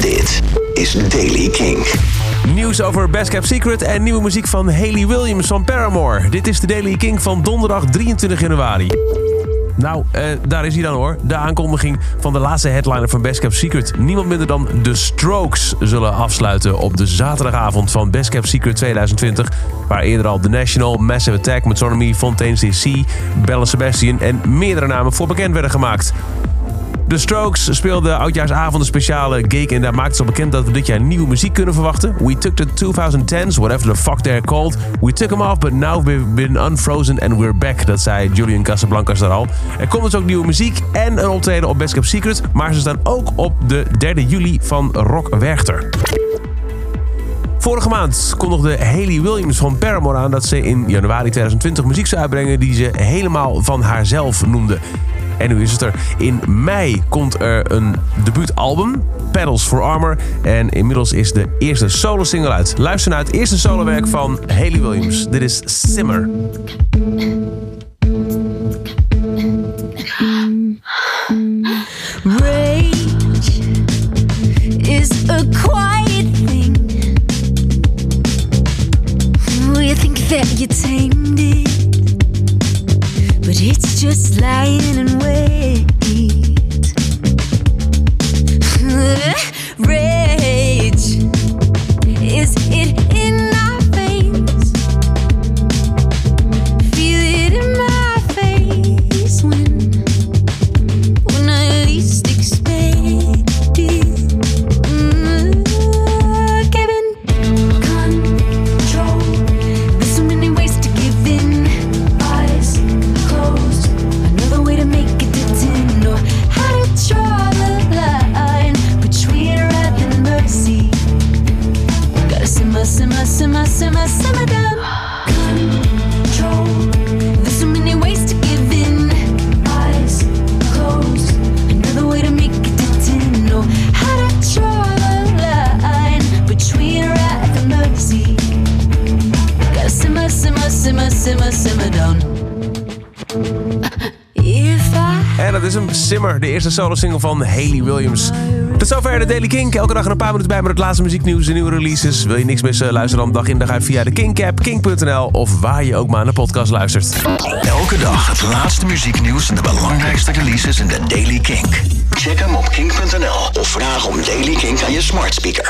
Dit is Daily King. Nieuws over Best Kept Secret en nieuwe muziek van Hayley Williams van Paramore. Dit is de Daily King van donderdag 23 januari. Nou, eh, daar is hij dan hoor. De aankondiging van de laatste headliner van Best Kept Secret. Niemand minder dan The Strokes zullen afsluiten op de zaterdagavond van Best Kept Secret 2020. Waar eerder al The National, Massive Attack, Metronomy, Fontaine's DC, Belle Sebastian en meerdere namen voor bekend werden gemaakt. De Strokes speelden oudjaarsavond een speciale gig en daar maakten ze al bekend dat we dit jaar nieuwe muziek kunnen verwachten. We took the 2010s, whatever the fuck they're called. We took them off, but now we've been unfrozen and we're back. Dat zei Julian Casablancas daar al. Er komt dus ook nieuwe muziek en een optreden op Best Kept Secret, maar ze staan ook op de 3 juli van Rock Werchter. Vorige maand kondigde Hayley Williams van Paramore aan dat ze in januari 2020 muziek zou uitbrengen die ze helemaal van haarzelf noemde. En nu is het er. In mei komt er een debuutalbum, Pedals for Armor. En inmiddels is de eerste solo-single uit. Luister naar het eerste solowerk van Hayley Williams. Dit is Simmer. Rage is a quiet thing. Think that you tamed it's just lying in wait. Simmer, simmer, simmer, simmer, simmer down. En dat is hem, Simmer, de eerste solo-single van Hayley Williams. Tot zover de Daily Kink. Elke dag een paar minuten bij met het laatste muzieknieuws en nieuwe releases. Wil je niks missen? Luister dan dag in dag uit via de Kink-app, kink.nl of waar je ook maar naar podcast luistert. Elke dag het laatste muzieknieuws en de belangrijkste releases in de Daily King. Check hem op kink.nl of vraag om Daily King aan je smart speaker.